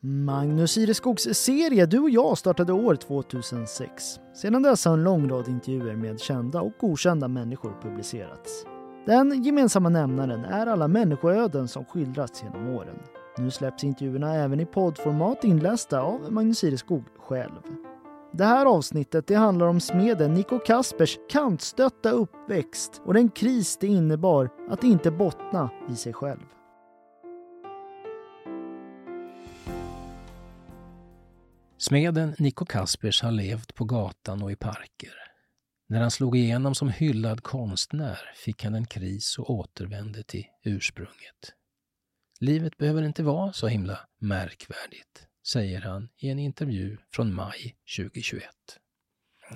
Magnus Ireskogs serie Du och jag startade år 2006. Sedan dess har en lång rad intervjuer med kända och okända människor publicerats. Den gemensamma nämnaren är alla människoöden som skildrats genom åren. Nu släpps intervjuerna även i poddformat inlästa av Magnus Ireskog själv. Det här avsnittet det handlar om smeden Nico Kaspers kantstötta uppväxt och den kris det innebar att inte bottna i sig själv. Smeden Nico Kaspers har levt på gatan och i parker. När han slog igenom som hyllad konstnär fick han en kris och återvände till ursprunget. Livet behöver inte vara så himla märkvärdigt, säger han i en intervju från maj 2021.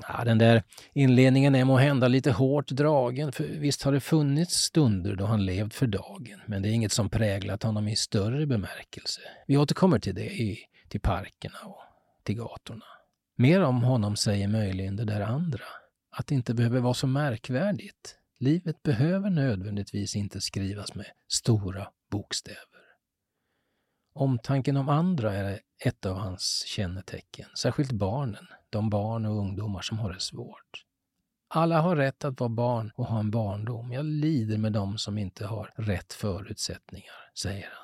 Ja, den där inledningen är hända lite hårt dragen, för visst har det funnits stunder då han levt för dagen, men det är inget som präglat honom i större bemärkelse. Vi återkommer till det i, till parkerna och till gatorna. Mer om honom säger möjligen det där andra, att det inte behöver vara så märkvärdigt. Livet behöver nödvändigtvis inte skrivas med stora bokstäver. Omtanken om andra är ett av hans kännetecken, särskilt barnen, de barn och ungdomar som har det svårt. Alla har rätt att vara barn och ha en barndom. Jag lider med dem som inte har rätt förutsättningar, säger han.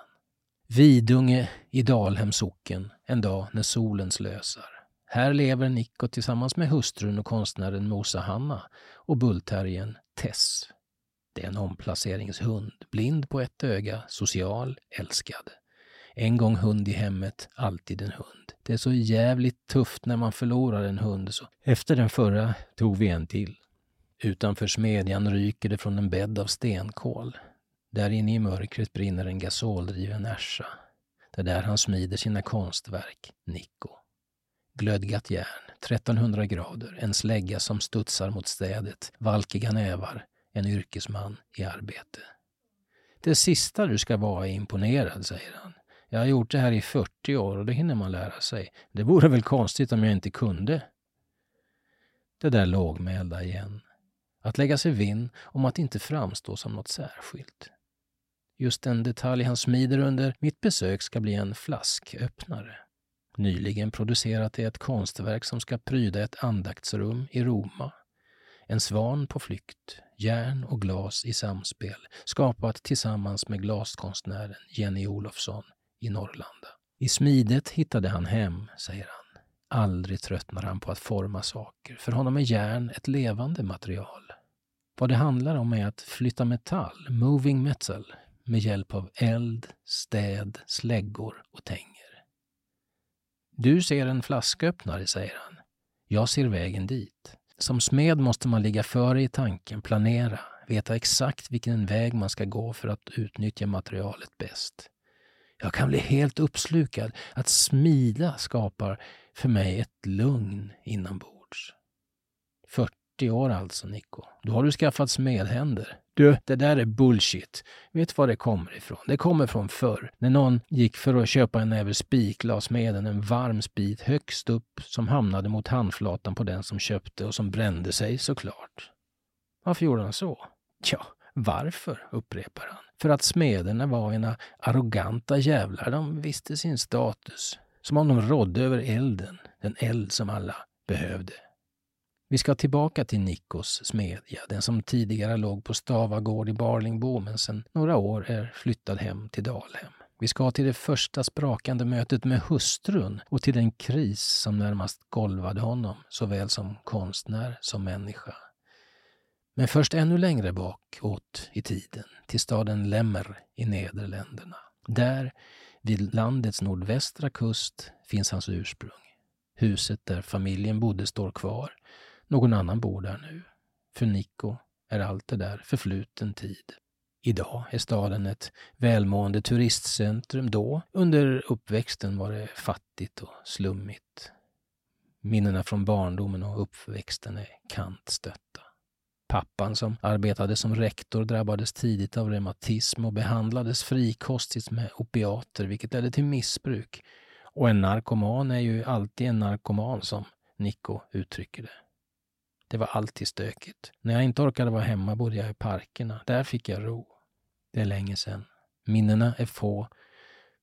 Vidunge i Dalhem socken, en dag när solen slösar. Här lever Nico tillsammans med hustrun och konstnären Mosa Hanna och bullterriern Tess. Det är en omplaceringshund, blind på ett öga, social, älskad. En gång hund i hemmet, alltid en hund. Det är så jävligt tufft när man förlorar en hund, så efter den förra tog vi en till. Utanför smedjan ryker det från en bädd av stenkol. Där inne i mörkret brinner en gasoldriven Ersa. Det är där han smider sina konstverk, Nico. Glödgat järn, 1300 grader, en slägga som studsar mot städet, valkiga nävar, en yrkesman i arbete. Det sista du ska vara är imponerad, säger han. Jag har gjort det här i 40 år och det hinner man lära sig. Det vore väl konstigt om jag inte kunde. Det där lågmälda igen. Att lägga sig vinn om att inte framstå som något särskilt. Just den detalj han smider under mitt besök ska bli en flasköppnare. Nyligen producerat det ett konstverk som ska pryda ett andaktsrum i Roma. En svan på flykt, järn och glas i samspel, skapat tillsammans med glaskonstnären Jenny Olofsson i Norrlanda. I smidet hittade han hem, säger han. Aldrig tröttnar han på att forma saker. För honom är järn ett levande material. Vad det handlar om är att flytta metall, moving metal, med hjälp av eld, städ, släggor och tänger. Du ser en flasköppnare, säger han. Jag ser vägen dit. Som smed måste man ligga före i tanken, planera, veta exakt vilken väg man ska gå för att utnyttja materialet bäst. Jag kan bli helt uppslukad. Att smida skapar för mig ett lugn inombords. 40 år alltså, Nico. Då har du skaffat smedhänder. Du, det där är bullshit. Vet var det kommer ifrån? Det kommer från förr. När någon gick för att köpa en näve spik la smeden en varm spik högst upp som hamnade mot handflatan på den som köpte och som brände sig såklart. Varför gjorde han så? Ja, varför, upprepar han. För att smederna var ena arroganta jävlar. De visste sin status. Som om de rådde över elden, den eld som alla behövde. Vi ska tillbaka till Nikos smedja, den som tidigare låg på Stavagård i Barlingbo men sedan några år är flyttad hem till Dalhem. Vi ska till det första sprakande mötet med hustrun och till den kris som närmast golvade honom, såväl som konstnär som människa. Men först ännu längre bakåt i tiden, till staden Lemmer i Nederländerna. Där, vid landets nordvästra kust, finns hans ursprung. Huset där familjen bodde står kvar någon annan bor där nu. För Nico är allt det där förfluten tid. Idag är staden ett välmående turistcentrum. Då, under uppväxten, var det fattigt och slummigt. Minnena från barndomen och uppväxten är kantstötta. Pappan som arbetade som rektor drabbades tidigt av reumatism och behandlades frikostigt med opiater, vilket ledde till missbruk. Och en narkoman är ju alltid en narkoman, som Nico uttrycker det. Det var alltid stökigt. När jag inte orkade vara hemma bodde jag i parkerna. Där fick jag ro. Det är länge sedan. Minnena är få,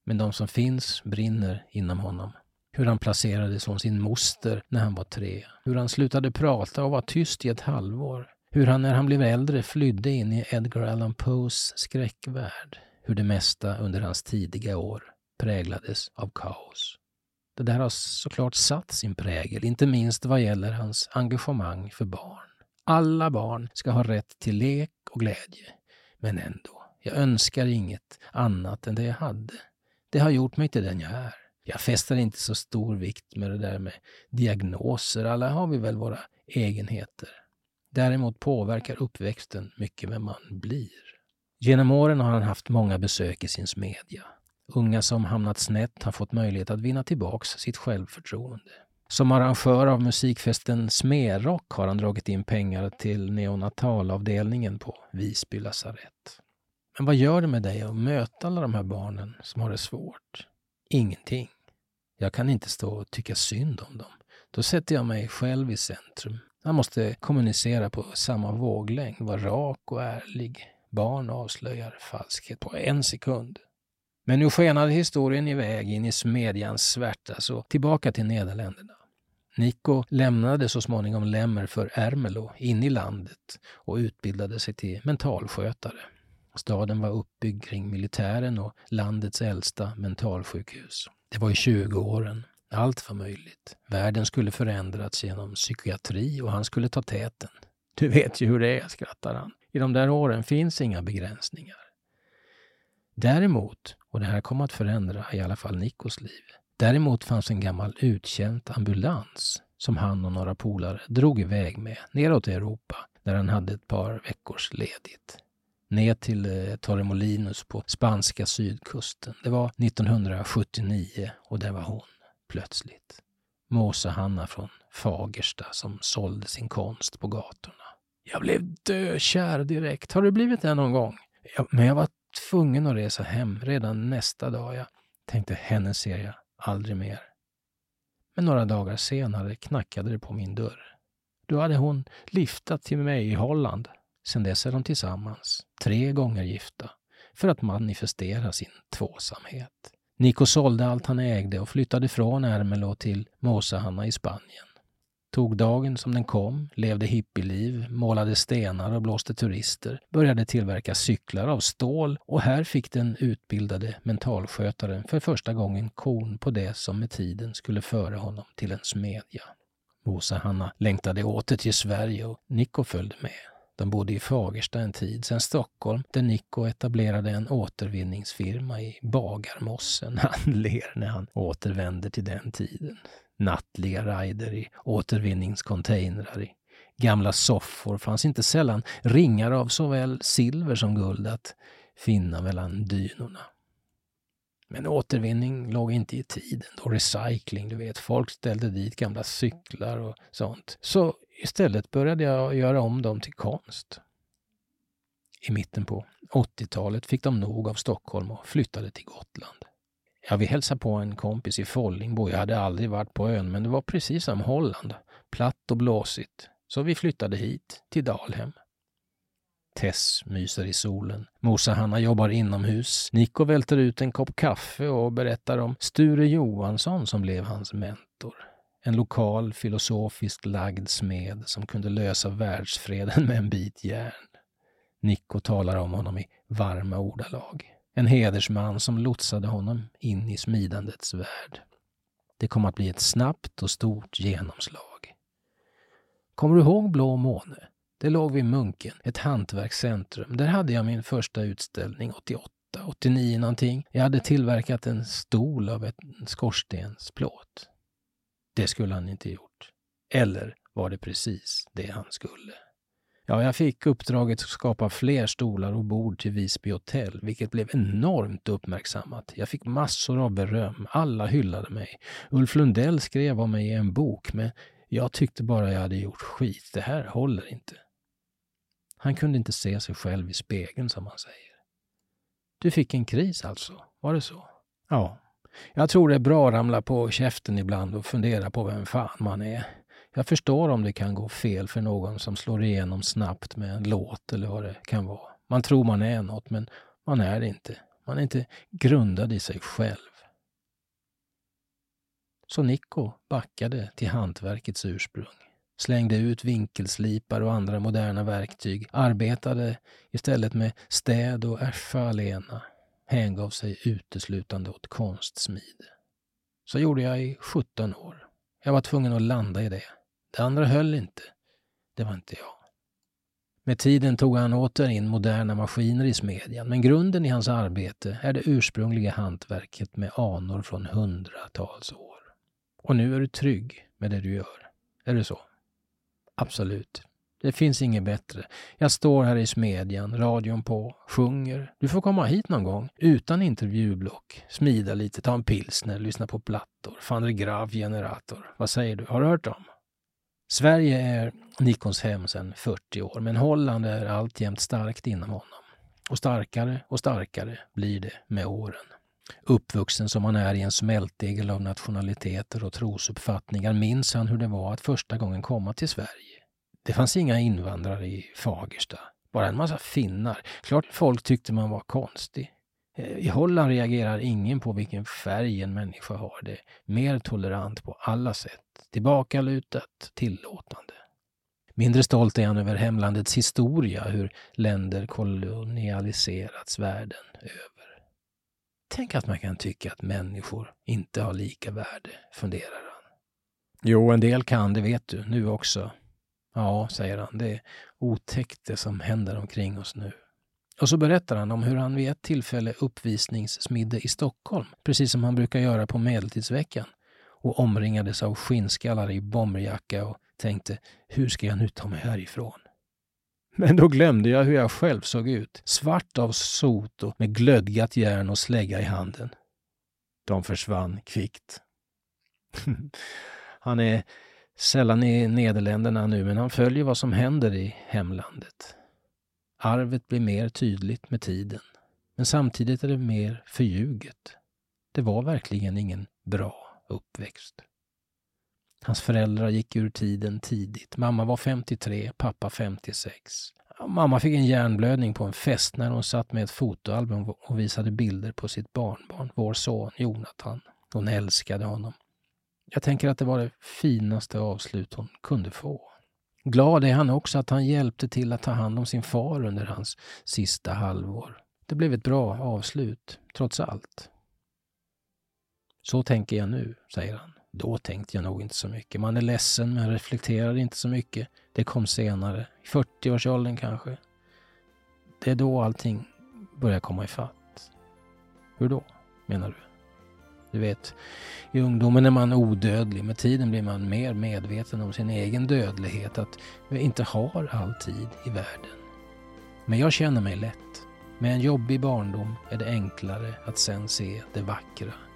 Men de som finns brinner inom honom. Hur han placerades som sin moster när han var tre. Hur han slutade prata och var tyst i ett halvår. Hur han när han blev äldre flydde in i Edgar Allan Poes skräckvärld. Hur det mesta under hans tidiga år präglades av kaos. Det där har såklart satt sin prägel, inte minst vad gäller hans engagemang för barn. Alla barn ska ha rätt till lek och glädje. Men ändå, jag önskar inget annat än det jag hade. Det har gjort mig till den jag är. Jag fäster inte så stor vikt med det där med diagnoser. Alla har vi väl våra egenheter. Däremot påverkar uppväxten mycket vem man blir. Genom åren har han haft många besök i sin smedja. Unga som hamnat snett har fått möjlighet att vinna tillbaks sitt självförtroende. Som arrangör av musikfesten Smerock har han dragit in pengar till neonatalavdelningen på Visby lasarett. Men vad gör det med dig att möta alla de här barnen som har det svårt? Ingenting. Jag kan inte stå och tycka synd om dem. Då sätter jag mig själv i centrum. Man måste kommunicera på samma våglängd, vara rak och ärlig. Barn avslöjar falskhet på en sekund. Men nu skenade historien iväg in i smedjans svärta, så tillbaka till Nederländerna. Nico lämnade så småningom Lemmer för Ermelo in i landet och utbildade sig till mentalskötare. Staden var uppbyggd kring militären och landets äldsta mentalsjukhus. Det var i 20-åren. Allt var möjligt. Världen skulle förändrats genom psykiatri och han skulle ta täten. Du vet ju hur det är, skrattar han. I de där åren finns inga begränsningar. Däremot, och det här kom att förändra i alla fall Nikos liv, däremot fanns en gammal uttjänt ambulans som han och några polare drog iväg med neråt i Europa när han hade ett par veckors ledigt. Ner till eh, Torremolinos på spanska sydkusten. Det var 1979 och där var hon, plötsligt. Måsa-Hanna från Fagersta som sålde sin konst på gatorna. Jag blev dökär direkt. Har du blivit det någon gång? Ja, men jag var tvungen att resa hem redan nästa dag. Jag tänkte, henne ser jag aldrig mer. Men några dagar senare knackade det på min dörr. Då hade hon liftat till mig i Holland. Sen dess är de tillsammans, tre gånger gifta, för att manifestera sin tvåsamhet. Nico sålde allt han ägde och flyttade från Ermelo till Mosahanna i Spanien tog dagen som den kom, levde hippieliv, målade stenar och blåste turister, började tillverka cyklar av stål och här fick den utbildade mentalskötaren för första gången korn på det som med tiden skulle föra honom till en smedja. Mosa-Hanna längtade åter till Sverige och Nico följde med. De bodde i Fagersta en tid, sen Stockholm, där Nico etablerade en återvinningsfirma i Bagarmossen. Han ler när han återvänder till den tiden nattliga rider i återvinningscontainrar. I gamla soffor fanns inte sällan ringar av såväl silver som guld att finna mellan dynorna. Men återvinning låg inte i tiden då recycling, du vet, folk ställde dit gamla cyklar och sånt. Så istället började jag göra om dem till konst. I mitten på 80-talet fick de nog av Stockholm och flyttade till Gotland. Jag vill hälsa på en kompis i Follingbo. Jag hade aldrig varit på ön, men det var precis som Holland. Platt och blåsigt. Så vi flyttade hit, till Dalhem. Tess myser i solen. Mosa-Hanna jobbar inomhus. Nico välter ut en kopp kaffe och berättar om Sture Johansson som blev hans mentor. En lokal, filosofiskt lagd smed som kunde lösa världsfreden med en bit järn. Nico talar om honom i varma ordalag. En hedersman som lotsade honom in i smidandets värld. Det kom att bli ett snabbt och stort genomslag. Kommer du ihåg Blå måne? Det låg vid Munken, ett hantverkscentrum. Där hade jag min första utställning 88, 89 någonting. Jag hade tillverkat en stol av en skorstensplåt. Det skulle han inte gjort. Eller var det precis det han skulle? Ja, jag fick uppdraget att skapa fler stolar och bord till Visby hotell, vilket blev enormt uppmärksammat. Jag fick massor av beröm. Alla hyllade mig. Ulf Lundell skrev om mig i en bok, men jag tyckte bara jag hade gjort skit. Det här håller inte. Han kunde inte se sig själv i spegeln, som man säger. Du fick en kris alltså, var det så? Ja. Jag tror det är bra att ramla på käften ibland och fundera på vem fan man är. Jag förstår om det kan gå fel för någon som slår igenom snabbt med en låt eller vad det kan vara. Man tror man är något, men man är det inte. Man är inte grundad i sig själv. Så Nico backade till hantverkets ursprung slängde ut vinkelslipar och andra moderna verktyg, arbetade istället med städ och ärsa alena, hängav sig uteslutande åt konstsmide. Så gjorde jag i 17 år. Jag var tvungen att landa i det. Det andra höll inte. Det var inte jag. Med tiden tog han åter in moderna maskiner i smedjan, men grunden i hans arbete är det ursprungliga hantverket med anor från hundratals år. Och nu är du trygg med det du gör. Är det så? Absolut. Det finns inget bättre. Jag står här i smedjan, radion på, sjunger. Du får komma hit någon gång, utan intervjublock. Smida lite, ta en pilsner, lyssna på plattor. Van der Graaf generator. Vad säger du? Har du hört dem? Sverige är Nikons hem sedan 40 år, men Holland är alltjämt starkt inom honom. Och starkare och starkare blir det med åren. Uppvuxen som han är i en smältdegel av nationaliteter och trosuppfattningar minns han hur det var att första gången komma till Sverige. Det fanns inga invandrare i Fagersta, bara en massa finnar. Klart folk tyckte man var konstig. Eh, I Holland reagerar ingen på vilken färg en människa har. Det mer tolerant på alla sätt. Tillbakalutat, tillåtande. Mindre stolt är han över hemlandets historia, hur länder kolonialiserats världen över. Tänk att man kan tycka att människor inte har lika värde, funderar han. Jo, en del kan, det vet du, nu också. Ja, säger han, det är otäckt det som händer omkring oss nu. Och så berättar han om hur han vid ett tillfälle uppvisningssmidde i Stockholm, precis som han brukar göra på Medeltidsveckan, och omringades av skinnskallar i bomberjacka och tänkte, hur ska jag nu ta mig härifrån? Men då glömde jag hur jag själv såg ut. Svart av sot och med glödgat järn och slägga i handen. De försvann kvickt. han är sällan i Nederländerna nu, men han följer vad som händer i hemlandet. Arvet blir mer tydligt med tiden, men samtidigt är det mer förljuget. Det var verkligen ingen bra uppväxt. Hans föräldrar gick ur tiden tidigt. Mamma var 53, pappa 56. Mamma fick en hjärnblödning på en fest när hon satt med ett fotoalbum och visade bilder på sitt barnbarn, vår son Jonathan. Hon älskade honom. Jag tänker att det var det finaste avslut hon kunde få. Glad är han också att han hjälpte till att ta hand om sin far under hans sista halvår. Det blev ett bra avslut, trots allt. Så tänker jag nu, säger han. Då tänkte jag nog inte så mycket. Man är ledsen men reflekterar inte så mycket. Det kom senare, i 40-årsåldern kanske. Det är då allting börjar komma ifatt. Hur då, menar du? Du vet, i ungdomen är man odödlig. Med tiden blir man mer medveten om sin egen dödlighet, att vi inte har all tid i världen. Men jag känner mig lätt. Med en jobbig barndom är det enklare att sen se det vackra